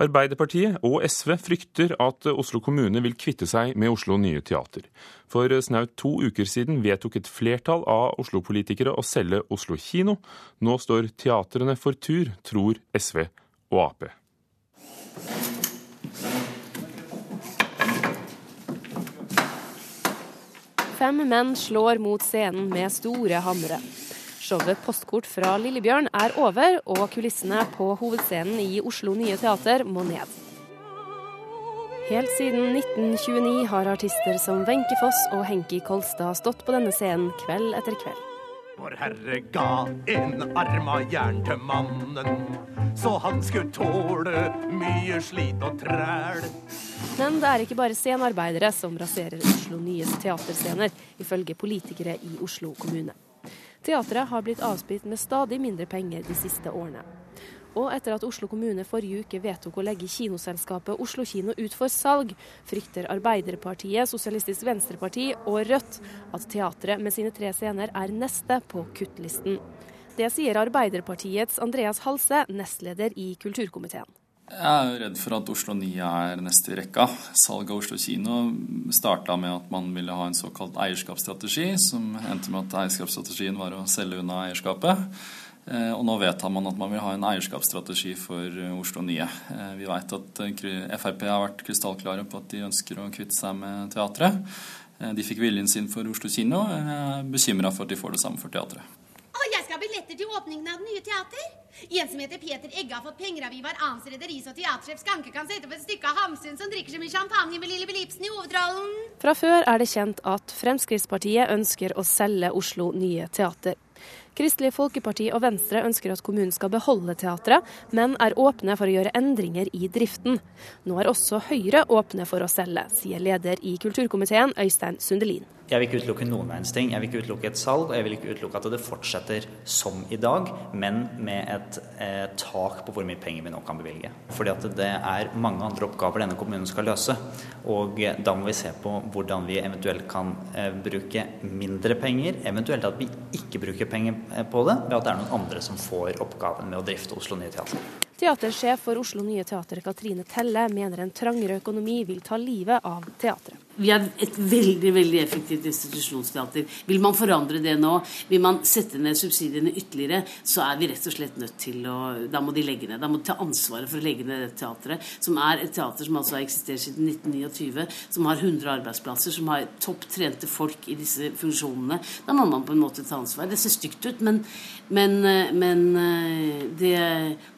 Arbeiderpartiet og SV frykter at Oslo kommune vil kvitte seg med Oslo Nye Teater. For snaut to uker siden vedtok et flertall av Oslo-politikere å selge Oslo kino. Nå står teatrene for tur, tror SV og Ap. Fem menn slår mot scenen med store hamre. Showet 'Postkort fra Lillebjørn' er over, og kulissene på hovedscenen i Oslo Nye Teater må ned. Helt siden 1929 har artister som Wenche Foss og Henki Kolstad stått på denne scenen kveld etter kveld. Vår Herre ga en arm av jern til mannen, så han skulle tåle mye slit og træl. Men det er ikke bare scenearbeidere som raserer Oslo Nyes teaterscener, ifølge politikere i Oslo kommune. Teatret har blitt avspilt med stadig mindre penger de siste årene. Og etter at Oslo kommune forrige uke vedtok å legge kinoselskapet Oslo kino ut for salg, frykter Arbeiderpartiet, Sosialistisk Venstreparti og Rødt at teatret med sine tre scener er neste på kuttlisten. Det sier Arbeiderpartiets Andreas Halse, nestleder i kulturkomiteen. Jeg er jo redd for at Oslo 9 er neste i rekka. Salget av Oslo kino starta med at man ville ha en såkalt eierskapsstrategi, som endte med at eierskapsstrategien var å selge unna eierskapet. Eh, og nå vedtar man at man vil ha en eierskapsstrategi for Oslo Nye. Eh, vi vet at Frp har vært krystallklare på at de ønsker å kvitte seg med teatret. Eh, de fikk viljen sin for Oslo kino. Jeg er bekymra for at de får det samme for teatret. Og jeg skal ha billetter til åpningen av det nye teater. En som heter Peter Egge har fått penger av Ivar Ans rederis og teatersjef Skanke kan sette opp et stykke av Hamsun som drikker så mye champagne med Lille Belipsen i hovedrollen. Fra før er det kjent at Fremskrittspartiet ønsker å selge Oslo Nye Teater. Kristelig Folkeparti og Venstre ønsker at kommunen skal beholde teatret, men er åpne for å gjøre endringer i driften. Nå er også Høyre åpne for å selge, sier leder i kulturkomiteen Øystein Sundelin. Jeg vil ikke utelukke noen verdens ting. Jeg vil ikke utelukke et salg, og jeg vil ikke utelukke at det fortsetter som i dag, men med et eh, tak på hvor mye penger vi nå kan bevilge. Fordi at det er mange andre oppgaver denne kommunen skal løse. Og da må vi se på hvordan vi eventuelt kan eh, bruke mindre penger, eventuelt at vi ikke bruker penger eh, på det, ved at det er noen andre som får oppgaven med å drifte Oslo Nye Teater. Teatersjef for Oslo Nye Teater Katrine Telle mener en trangere økonomi vil ta livet av teatret. Vi er et veldig veldig effektivt institusjonsteater. Vil man forandre det nå, vil man sette ned subsidiene ytterligere, så er vi rett og slett nødt til å Da må de legge ned. Da må de ta ansvaret for å legge ned det teatret, som er et teater som altså har eksistert siden 1929, som har 100 arbeidsplasser, som har topp trente folk i disse funksjonene. Da må man på en måte ta ansvar. Det ser stygt ut, men, men, men det,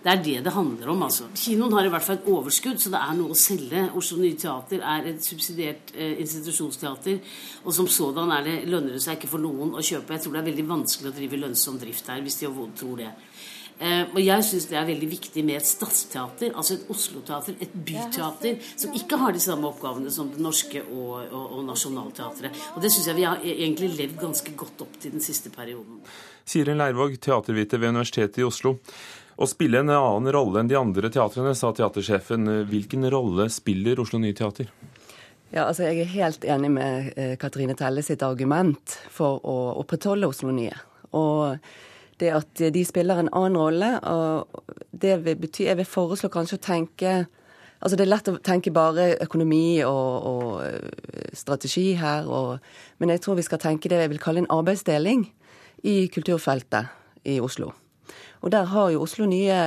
det, er det det handler om, altså. Kinoen har i hvert fall et overskudd, så det er noe å selge. Oslo Nye Teater er et subsidiert eh, institusjonsteater. Og som sådan er det, lønner det seg ikke for noen å kjøpe. Jeg tror det er veldig vanskelig å drive lønnsom drift her, hvis de tror det. Uh, og jeg syns det er veldig viktig med et stadsteater, altså et Oslo-teater, et byteater, som ikke har de samme oppgavene som Det Norske og, og, og Nationaltheatret. Og det syns jeg vi har egentlig levd ganske godt opp til den siste perioden. Siren Leirvåg, teaterviter ved Universitetet i Oslo. Å spille en annen rolle enn de andre teatrene, sa teatersjefen. Hvilken rolle spiller Oslo Nye Teater? Ja, altså Jeg er helt enig med eh, Katrine Telle sitt argument for å opprettholde Oslo Nye. Og det at de spiller en annen rolle, og det vil bety Jeg vil foreslå kanskje å tenke Altså Det er lett å tenke bare økonomi og, og eh, strategi her, og, men jeg tror vi skal tenke det jeg vil kalle en arbeidsdeling i kulturfeltet i Oslo. Og der har jo Oslo Nye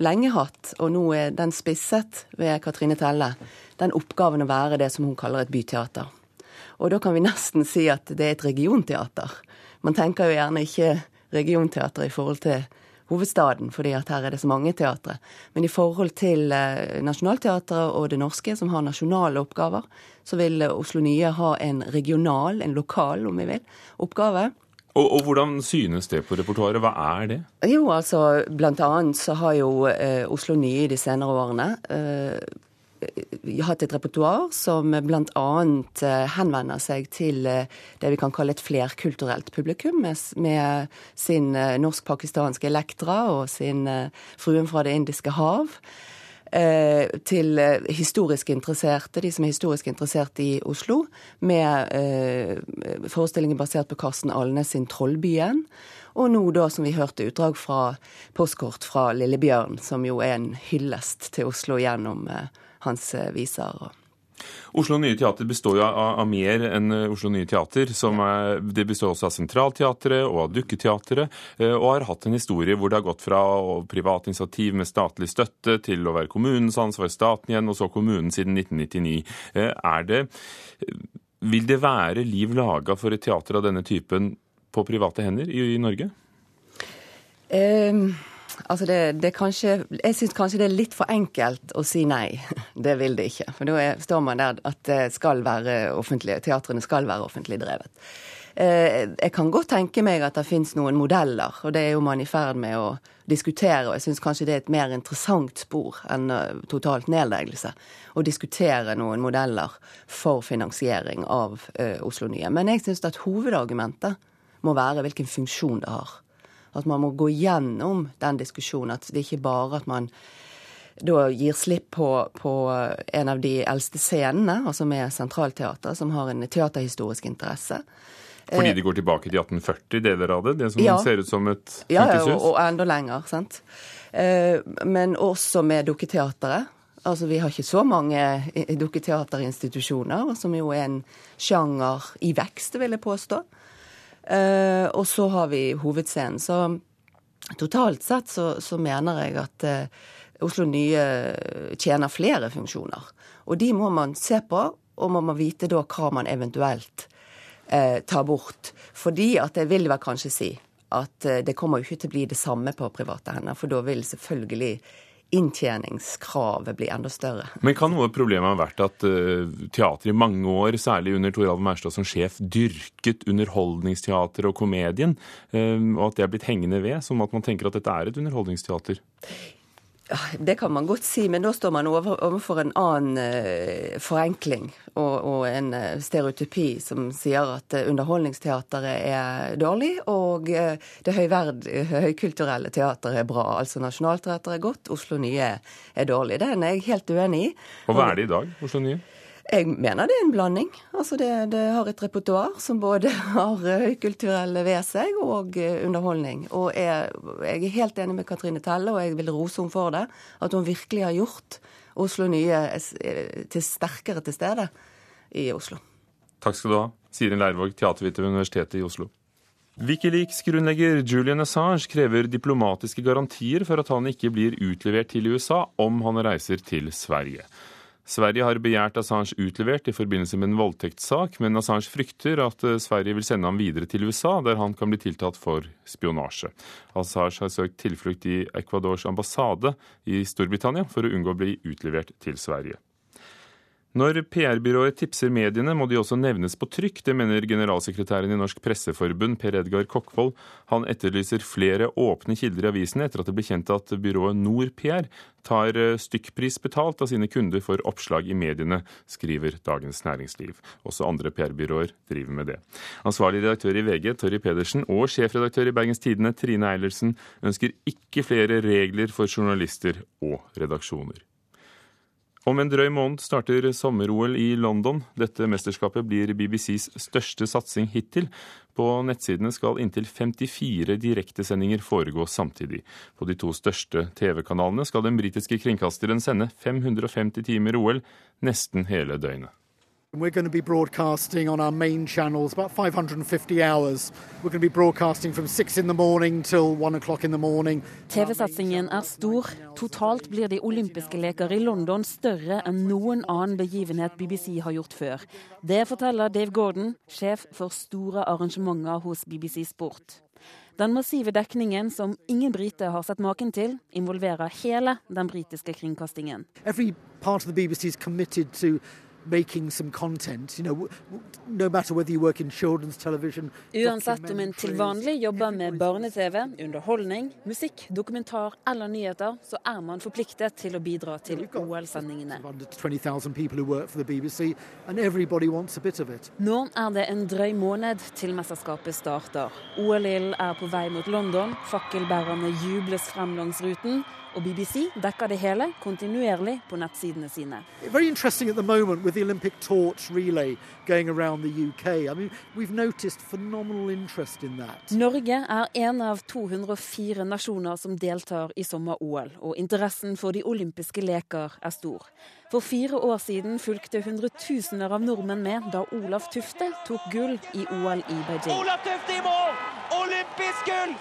lenge hatt, og nå er den spisset ved Katrine Telle, den oppgaven å være det som hun kaller et byteater. Og da kan vi nesten si at det er et regionteater. Man tenker jo gjerne ikke regionteater i forhold til hovedstaden, fordi at her er det så mange teatre. Men i forhold til eh, Nationaltheatret og Det Norske, som har nasjonale oppgaver, så vil Oslo Nye ha en regional, en lokal, om vi vil, oppgave. Og, og, hvordan synes det på repertoaret? Hva er det? Jo, altså blant annet så har jo eh, Oslo Nye de senere årene eh, hatt et repertoar som bl.a. Eh, henvender seg til eh, det vi kan kalle et flerkulturelt publikum, med, sin eh, norsk-pakistanske Elektra og sin Fruen fra det indiske hav. Eh, til eh, historisk interesserte, de som er historisk interessert i Oslo, med eh, forestillinger basert på Karsten Alnes sin 'Trollbyen'. Og nå da, som vi hørte, utdrag fra postkort fra Lillebjørn, som jo er en hyllest til Oslo gjennom hans viser. Oslo Nye Teater består jo av, av mer enn eh, Oslo Nye Teater. Er, det består også av Sentralteatret og av Dukketeatret, og har hatt en historie hvor det har gått fra privat initiativ med statlig støtte til å være kommunens ansvar, staten igjen, og så kommunen siden 1999. Er det, vil det være liv laga for et teater av denne typen på private hender i, i Norge? Um, altså det, det kanskje, jeg syns kanskje det er litt for enkelt å si nei. Det vil det ikke. For da står man der at det skal være offentlig, teatrene skal være offentlig drevet. Uh, jeg kan godt tenke meg at det finnes noen modeller, og det er jo man i ferd med å diskutere. Og jeg syns kanskje det er et mer interessant spor enn uh, totalt nedleggelse. Å diskutere noen modeller for finansiering av uh, Oslo Nye. Men jeg syns at hovedargumentet må være hvilken funksjon det har. At man må gå gjennom den diskusjonen. At det ikke bare at man da gir slipp på, på en av de eldste scenene, altså med Sentralteater, som har en teaterhistorisk interesse. Fordi eh, de går tilbake til 1840, deler av det? Det som ja, ser ut som et funkishus? Ja, og, og enda lenger. sant? Eh, men også med Dukketeatret. Altså, Vi har ikke så mange dukketeaterinstitusjoner, som jo er en sjanger i vekst, vil jeg påstå. Uh, og så har vi hovedscenen. Så totalt sett så, så mener jeg at uh, Oslo Nye tjener flere funksjoner. Og de må man se på, og må man vite da hva man eventuelt uh, tar bort. Fordi at jeg vil vel kanskje si at det kommer jo ikke til å bli det samme på private hender. For da vil selvfølgelig inntjeningskravet blir enda større. Men kan noe av problemet ha vært at uh, teater i mange år, særlig under Toralv Maurstad som sjef, dyrket underholdningsteater og komedien, uh, og at det er blitt hengende ved, som at man tenker at dette er et underholdningsteater? Det kan man godt si, men da står man overfor en annen uh, forenkling og, og, en uh, stereotypi som sier at uh, underholdningsteateret er dårlig, og det høyverd, høykulturelle teateret er bra. Altså Nationaltheatret er godt, Oslo Nye er dårlig. Den er jeg helt uenig i. Og hva er det i dag, Oslo Nye? Jeg mener det er en blanding. Altså det, det har et repertoar som både har høykulturelle ved seg og eh, underholdning. Og jeg, jeg, er helt enig med Katrine Telle, og jeg vil rose henne for det. At hun virkelig har gjort Oslo Nye eh, til sterkere til stede i Oslo. Takk skal du ha, Sirin Leirvåg, teaterviter ved Universitetet i Oslo. Wikileaks-grunnlegger Julian Assange krever diplomatiske garantier for at han ikke blir utlevert til USA om han reiser til Sverige. Sverige har begjært Assange utlevert i forbindelse med en voldtektssak, men Assange frykter at eh, Sverige vil sende ham videre til USA, der han kan bli tiltalt for spionasje. Assange har søkt tilflukt i Ecuadors ambassade i Storbritannia for å unngå å bli utlevert til Sverige. Når PR-byrået tipser mediene, må de også nevnes på trykk. Det mener generalsekretæren i Norsk Presseforbund, Per Edgar Kokkvold. Han etterlyser flere åpne kilder i avisene etter at det ble kjent at byrået NorPR tar eh, stykkpris betalt av sine kunder for oppslag i mediene, skriver Dagens Næringsliv. Også andre PR-byråer driver med det. Ansvarlig redaktør i VG, Torry Pedersen, og sjefredaktør i Bergens Tidende, Trine Eilertsen, ønsker ikke flere regler for journalister og redaksjoner. Om en drøy måned starter sommer-OL i London. Dette mesterskapet blir BBCs største satsing hittil. På nettsidene skal inntil 54 direktesendinger foregå samtidig. På de to største TV-kanalene skal den britiske kringkasteren sende 550 timer OL nesten hele døgnet. We're going to be broadcasting on our main channels about 550 hours. We're going to be broadcasting from 6 in the morning till 1 o'clock in the morning. TV-satsingen er stor. Totalt blir de olympiske leker i London større enn noen annen begivenhet BBC har gjort før. Det forteller Dave Gordon, sjef for store arrangementer hos BBC Sport. Den massive dekningen som ingen brite har sett maken til, involverer hele den britiske kringkastingen. Every part of the BBC is committed to making some content, you know, no matter whether you work in children's television Uansett om en til vanlig jobber med barne-TV, underholdning, musikk, dokumentar eller nyheter, så er man forpliktet til å bidra til OL-sendingene. Nå er det en drøy måned til mesterskapet starter. OL-ilden er på vei mot London, fakkelbærerne jubles frem langs ruten, og BBC dekker det hele kontinuerlig på nettsidene sine. Very interesting at the moment with the Olympic torch relay going around the UK. I mean, we've noticed phenomenal interest in that. Norge er en av 204 nasjoner som deltar i sommer-OL, og interessen for de olympiske leker er stor. For fire år siden fulgte hundretusener av nordmenn med da Olaf Tufte tok gull i OL i Beijing. Olaf Tufte i mål! Olympisk gull!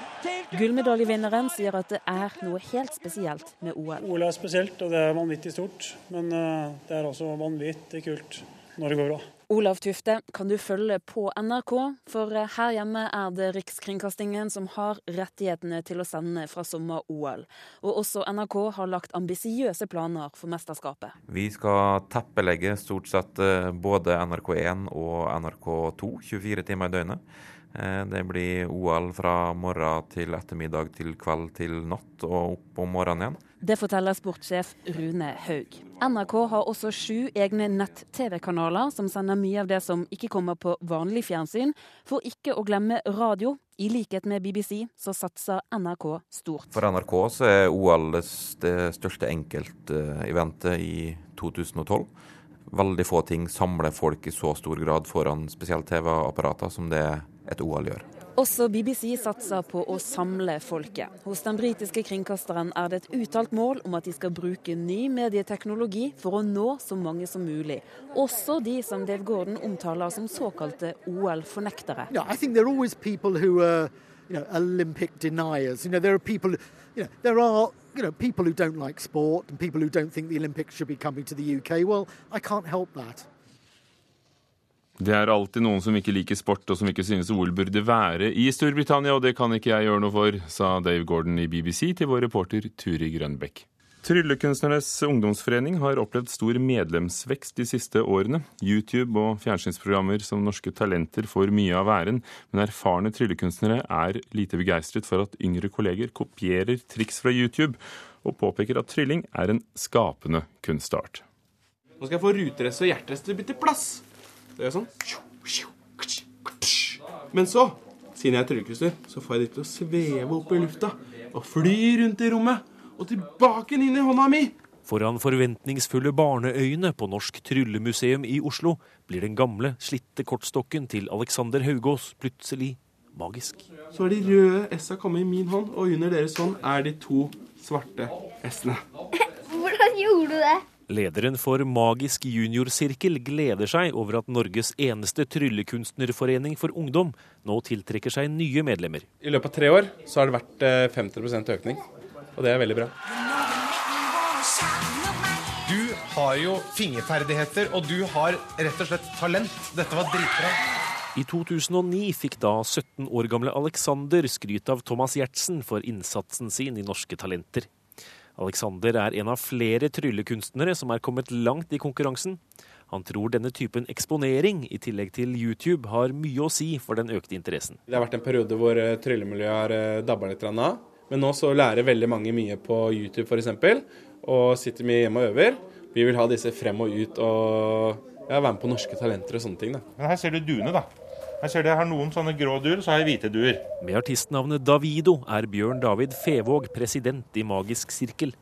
Gullmedaljevinneren sier at det er noe helt spesielt med OL. OL er spesielt, og det er vanvittig stort. Men eh, det er også vanvittig kult når det går bra. Olav Tufte kan du følge på NRK, for her hjemme er det Rikskringkastingen som har rettighetene til å sende fra sommer-OL. Og også NRK har lagt ambisiøse planer for mesterskapet. Vi skal teppelegge stort sett eh, både NRK1 og NRK2 24 timer i døgnet. Eh, det blir OL fra morgen til ettermiddag til kveld til natt og opp om morgenen igjen. Det forteller sportssjef Rune Haug. NRK har også sju egne nett-TV-kanaler som sender mye av det som ikke kommer på vanlig fjernsyn. For ikke å glemme radio. I likhet med BBC så satser NRK stort. For NRK så er OL det største enkelteventet i 2012. Veldig få ting samler folk i så stor grad foran spesielt TV-apparater som det et OL gjør. Også BBC satser på å samle folket. Hos den britiske kringkasteren er det et uttalt mål om at de skal bruke ny medieteknologi for å nå så mange som mulig. Også de som Dave Gordon omtaler som såkalte OL-fornektere. Yeah, I think there are always people who are, you know, Olympic deniers. You know, there are people, you know, there are you know, people who don't like sport and people who don't think the Olympics should be coming to the UK. Well, I can't help that. Det er alltid noen som ikke liker sport og som ikke synes OL burde være i Storbritannia, og det kan ikke jeg gjøre noe for, sa Dave Gordon i BBC til vår reporter Turi Grønbekk. Tryllekunstnernes ungdomsforening har opplevd stor medlemsvekst de siste årene. YouTube og fjernsynsprogrammer som Norske Talenter får mye av æren, men erfarne tryllekunstnere er lite begeistret for at yngre kolleger kopierer triks fra YouTube, og påpeker at trylling er en skapende kunstart. Nå skal jeg få ruterest og hjerterest til å bytte plass. Det gjør sånn. Men så, siden jeg er tryllekunstner, så får jeg de til å sveve opp i lufta og fly rundt i rommet og tilbake inn i hånda mi. Foran forventningsfulle barneøyne på Norsk Tryllemuseum i Oslo blir den gamle, slitte kortstokken til Alexander Haugås plutselig magisk. Så er de røde S-a kommet i min hånd, og under deres hånd er de to svarte S-ene. Hvordan gjorde du det? Lederen for Magisk juniorsirkel gleder seg over at Norges eneste tryllekunstnerforening for ungdom nå tiltrekker seg nye medlemmer. I løpet av tre år så har det vært 50% økning, og det er veldig bra. Du har jo fingerferdigheter, og du har rett og slett talent. Dette var dritbra. I 2009 fikk da 17 år gamle Alexander skryt av Thomas Giertsen for innsatsen sin i Norske Talenter. Alexander er en av flere tryllekunstnere som er kommet langt i konkurransen. Han tror denne typen eksponering, i tillegg til YouTube, har mye å si for den økte interessen. Det har vært en periode hvor tryllemiljøet har dabba litt av. Men nå så lærer veldig mange mye på YouTube f.eks. Og sitter mye hjemme og øver. Vi vil ha disse frem og ut og ja, være med på Norske Talenter og sånne ting. Da. Men her ser du duene, da. Her ser du jeg har noen sånne grå duer, så har jeg hvite duer. Med artistnavnet Davido er Bjørn David Fevåg president i Magisk sirkel.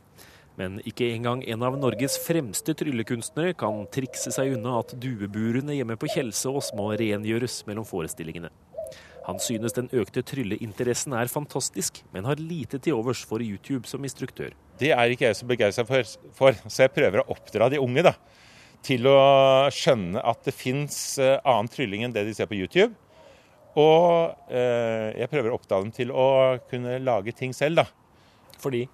Men ikke engang en av Norges fremste tryllekunstnere kan trikse seg unna at dueburene hjemme på Kjelsås må rengjøres mellom forestillingene. Han synes den økte trylleinteressen er fantastisk, men har lite til overs for YouTube som instruktør. Det er ikke jeg så begeistra for, for, så jeg prøver å oppdra de unge da, til å skjønne at det fins annen trylling enn det de ser på YouTube. Og eh, jeg prøver å oppdage dem til å kunne lage ting selv, da. Fordi?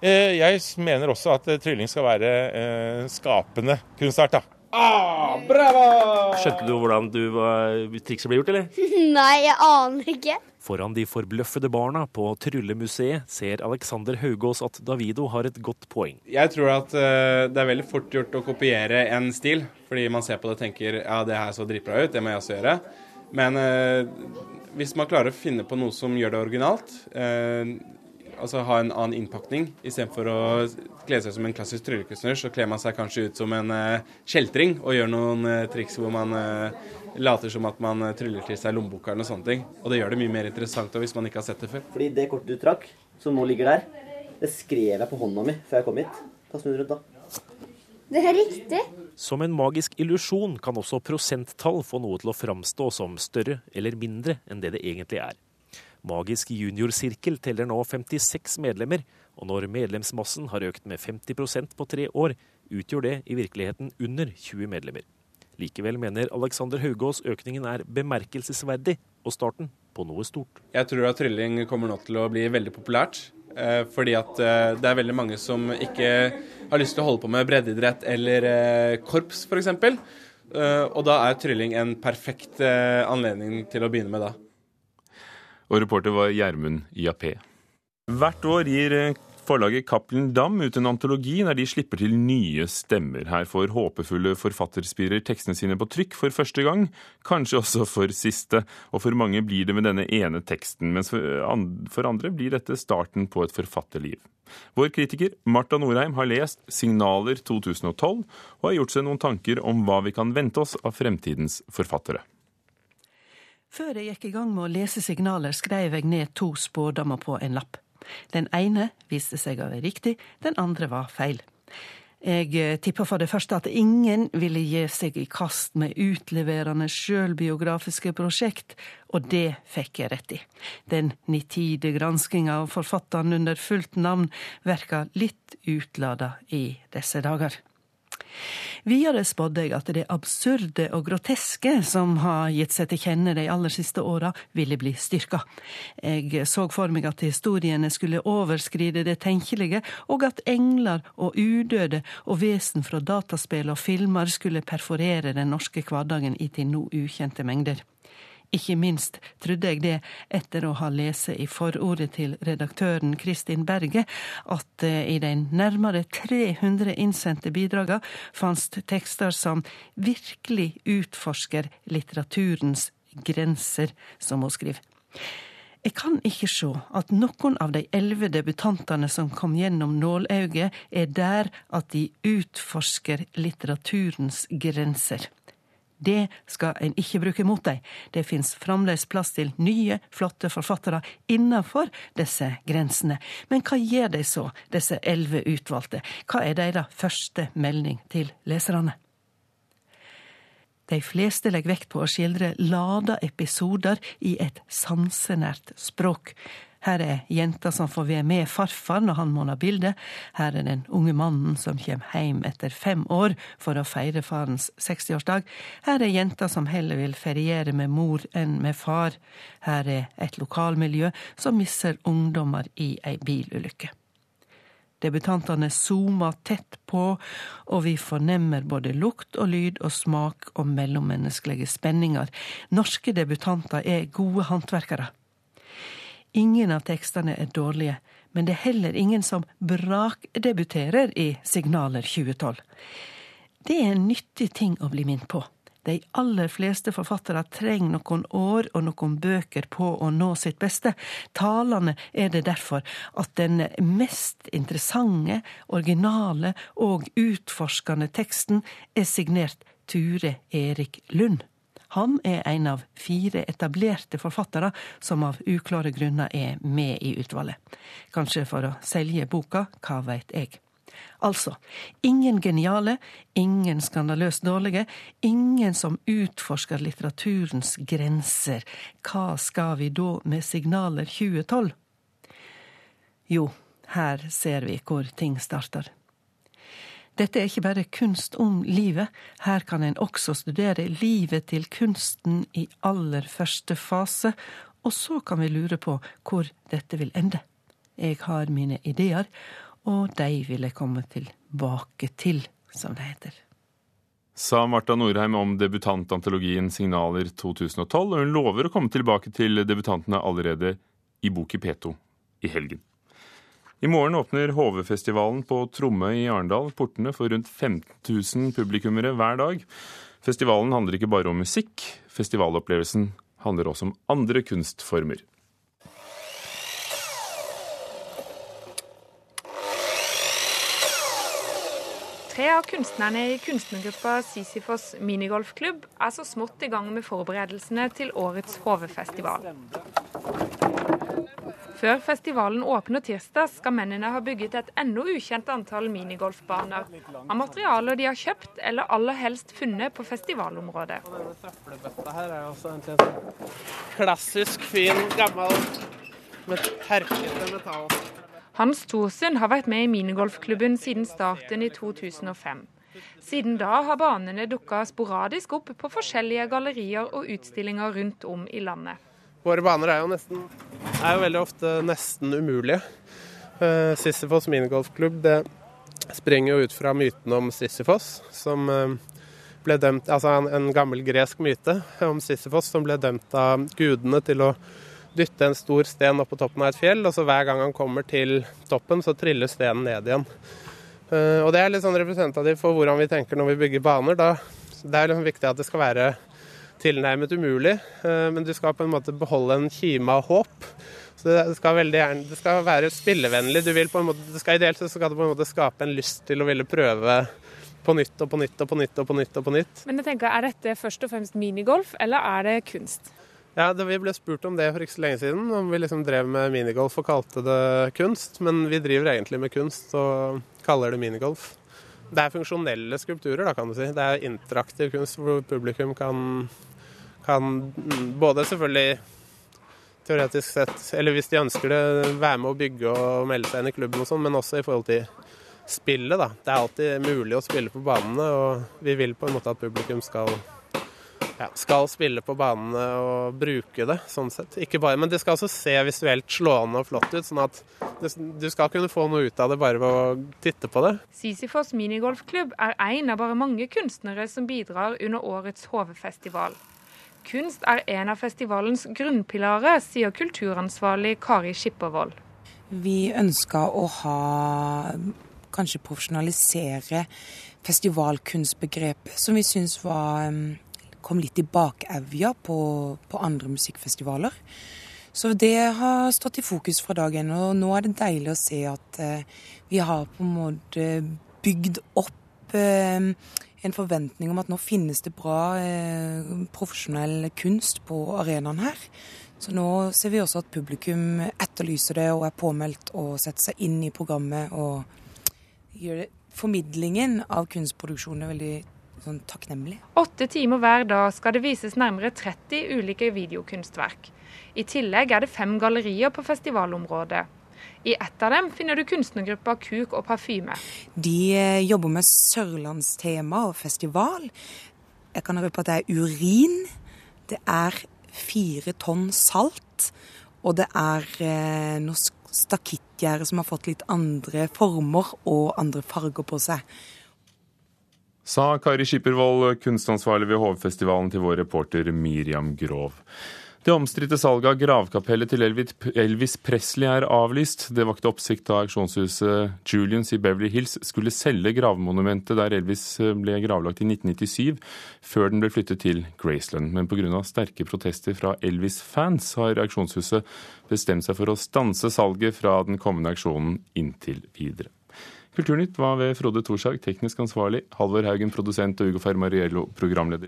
Eh, jeg mener også at trylling skal være eh, skapende kunstart, da. Ah, bravo! Skjønte du hvordan du var, trikset ble gjort, eller? Nei, jeg aner ikke. Foran de forbløffede barna på Tryllemuseet ser Alexander Haugås at Davido har et godt poeng. Jeg tror at uh, det er veldig fort gjort å kopiere en stil, fordi man ser på det og tenker ja, det her så dritbra ut, det må jeg også gjøre. Men uh, hvis man klarer å finne på noe som gjør det originalt, uh, altså ha en annen innpakning. Istedenfor å kle seg som en klassisk tryllekunstner, så kler man seg kanskje ut som en uh, kjeltring og gjør noen uh, triks hvor man uh, later som at man tryller til seg lommeboka eller noe sånne ting. Og det gjør det mye mer interessant hvis man ikke har sett det før. Fordi det kortet du trakk, som nå ligger der, Det skrev jeg på hånda mi før jeg kom hit. Ta snu rundt, da. Det er riktig. Som en magisk illusjon kan også prosenttall få noe til å framstå som større eller mindre enn det det egentlig er. Magisk juniorsirkel teller nå 56 medlemmer, og når medlemsmassen har økt med 50% på tre år, utgjør det i virkeligheten under 20 medlemmer. Likevel mener Alexander Haugås økningen er bemerkelsesverdig og starten på noe stort. Jeg tror at trylling kommer nå til å bli veldig populært. Eh, fordi at eh, det er veldig mange som ikke har lyst til å holde på med breddeidrett eller eh, korps f.eks. Og da er trylling en perfekt anledning til å begynne med da. Og reporter var Gjermund Jappé. Hvert år gir Forlaget Cappelen Dam ut en antologi der de slipper til nye stemmer. Her får håpefulle forfatterspirer tekstene sine på trykk for første gang, kanskje også for siste. Og for mange blir det med denne ene teksten, mens for andre blir dette starten på et forfatterliv. Vår kritiker Marta Norheim har lest Signaler 2012 og har gjort seg noen tanker om hva vi kan vente oss av fremtidens forfattere. Før jeg gikk i gang med å lese signaler, skrev jeg ned to spådommer på en lapp. Den ene viste seg å være riktig, den andre var feil. Jeg eh, tippa for det første at ingen ville gi seg i kast med utleverende sjølbiografiske prosjekt, og det fikk jeg rett i. Den nitide granskinga av forfatteren under fullt navn verka litt utlada i disse dager. Videre spådde jeg at det absurde og groteske som har gitt seg til kjenne de aller siste åra, ville bli styrka. Jeg så for meg at historiene skulle overskride det tenkelige, og at engler og udøde og vesen fra dataspill og filmer skulle perforere den norske hverdagen i til nå ukjente mengder. Ikke minst trodde jeg det etter å ha lest i forordet til redaktøren Kristin Berge, at eh, i de nærmere 300 innsendte bidragene fantes tekster som virkelig utforsker litteraturens grenser, som hun skriver. Jeg kan ikke se at noen av de elleve debutantene som kom gjennom nålauget, er der at de utforsker litteraturens grenser. Det skal en ikke bruke mot dem. Det fins fremdeles plass til nye, flotte forfattere innenfor disse grensene. Men hva gjør de så, disse elleve utvalgte? Hva er deres første melding til leserne? De fleste legger vekt på å skildre lada episoder i et sansenært språk, her er jenta som får være med farfar når han måler bildet. Her er den unge mannen som kommer hjem etter fem år for å feire farens 60-årsdag. Her er jenta som heller vil feriere med mor enn med far. Her er et lokalmiljø som mister ungdommer i ei bilulykke. Debutantene zoomer tett på, og vi fornemmer både lukt og lyd og smak og mellommenneskelige spenninger. Norske debutanter er gode håndverkere. Ingen av tekstene er dårlige, men det er heller ingen som brakdebuterer i Signaler 2012. Det er en nyttig ting å bli minnet på. De aller fleste forfattere trenger noen år og noen bøker på å nå sitt beste. Talende er det derfor at den mest interessante, originale og utforskende teksten er signert Ture Erik Lund. Han er en av fire etablerte forfattere som av uklare grunner er med i utvalget. Kanskje for å selge boka, hva veit jeg. Altså, ingen geniale, ingen skandaløst dårlige, ingen som utforsker litteraturens grenser. Hva skal vi da med Signaler 2012? Jo, her ser vi hvor ting starter. Dette er ikke bare kunst om livet, her kan en også studere livet til kunsten i aller første fase, og så kan vi lure på hvor dette vil ende. Jeg har mine ideer, og de vil jeg komme tilbake til, som det heter. Sa Marta Norheim om debutantantologien Signaler 2012, og hun lover å komme tilbake til debutantene allerede i Bok i P2 i helgen. I morgen åpner HV-festivalen på Tromme i Arendal portene for rundt 15 000 publikummere hver dag. Festivalen handler ikke bare om musikk. Festivalopplevelsen handler også om andre kunstformer. Tre av kunstnerne i kunstnergruppa Sisyfos minigolfklubb er så smått i gang med forberedelsene til årets HV-festival. Før festivalen åpner tirsdag, skal mennene ha bygget et ennå ukjent antall minigolfbaner. Av materialer de har kjøpt eller aller helst funnet på festivalområdet. Dette her er også egentlig en klassisk, fin, gammel med terkete metall. Hans Thorsen har vært med i minigolfklubben siden starten i 2005. Siden da har banene dukka sporadisk opp på forskjellige gallerier og utstillinger rundt om i landet. Våre baner er jo, nesten, er jo veldig ofte nesten umulige. Uh, Sisyfos minigolfklubb det springer jo ut fra myten om Sisyfos, som uh, ble dømt, altså en, en, gammel gresk myte om Sisyfos som ble dømt av gudene til å dytte en stor sten opp på toppen av et fjell, og så hver gang han kommer til toppen, så triller stenen ned igjen. Uh, og Det er litt sånn representativt for hvordan vi tenker når vi bygger baner. Da, det er liksom viktig at det skal være tilnærmet umulig, uh, men du skal på en måte beholde en kime av håp. Så det skal, gjerne, det skal være spillevennlig. Du vil på en måte, det skal Ideelt sett skal det på en måte skape en lyst til å ville prøve på nytt og på nytt og på nytt og på nytt. og på nytt. Men jeg tenker, Er dette først og fremst minigolf, eller er det kunst? Ja, det, Vi ble spurt om det for ikke så lenge siden, om vi liksom drev med minigolf og kalte det kunst. Men vi driver egentlig med kunst og kaller det minigolf. Det er funksjonelle skulpturer, da, kan du si. Det er interaktiv kunst hvor publikum kan, kan både selvfølgelig teoretisk sett, eller hvis de ønsker det, være med å bygge og melde seg inn i klubben og sånn, men også i forhold til spillet, da. Det er alltid mulig å spille på banene, og vi vil på en måte at publikum skal ja, skal spille på banene og bruke det, sånn sett. Ikke bare, men det skal også se visuelt slående og flott ut, sånn at du skal kunne få noe ut av det bare ved å titte på det. Sisyfos minigolfklubb er en av bare mange kunstnere som bidrar under årets HV-festival. Kunst er en av festivalens grunnpilarer, sier kulturansvarlig Kari Skippervold. Vi ønska å ha kanskje profesjonalisere festivalkunstbegrepet, som vi syns var kom litt i bakevja på, på andre musikkfestivaler. Så det har stått i fokus fra dag én, og nå er det deilig å se at eh, vi har på en måte bygd opp eh, en forventning om at nå finnes det bra eh, profesjonell kunst på arenaen her. Så nå ser vi også at publikum etterlyser det og er påmeldt og setter seg inn i programmet og gjør det. Formidlingen av kunstproduksjonen er veldig sånn takknemlig. Åtte timer hver dag skal det vises nærmere 30 ulike videokunstverk. I tillegg er det fem gallerier på festivalområdet. I ett av dem finner du kunstnergruppa Kuk og Parfyme. De eh, jobber med sørlandstema og festival. Jeg kan røpe at det er urin. Det er fire tonn salt. Og det er eh, noe stakittgjerde som har fått litt andre former og andre farger på seg sa Kari Skippervold, kunstansvarlig ved Hovefestivalen, til vår reporter Miriam Grov. Det omstridte salget av gravkapellet til Elvis Presley er avlyst. Det vakte oppsikt da auksjonshuset Julians i Beverly Hills skulle selge gravmonumentet der Elvis ble gravlagt i 1997, før den ble flyttet til Graceland. Men pga. sterke protester fra Elvis-fans har auksjonshuset bestemt seg for å stanse salget fra den kommende auksjonen inntil videre. Kulturnytt var ved Frode Thorshaug, teknisk ansvarlig, Halvor Haugen, produsent og Ugo Fermariello, programleder.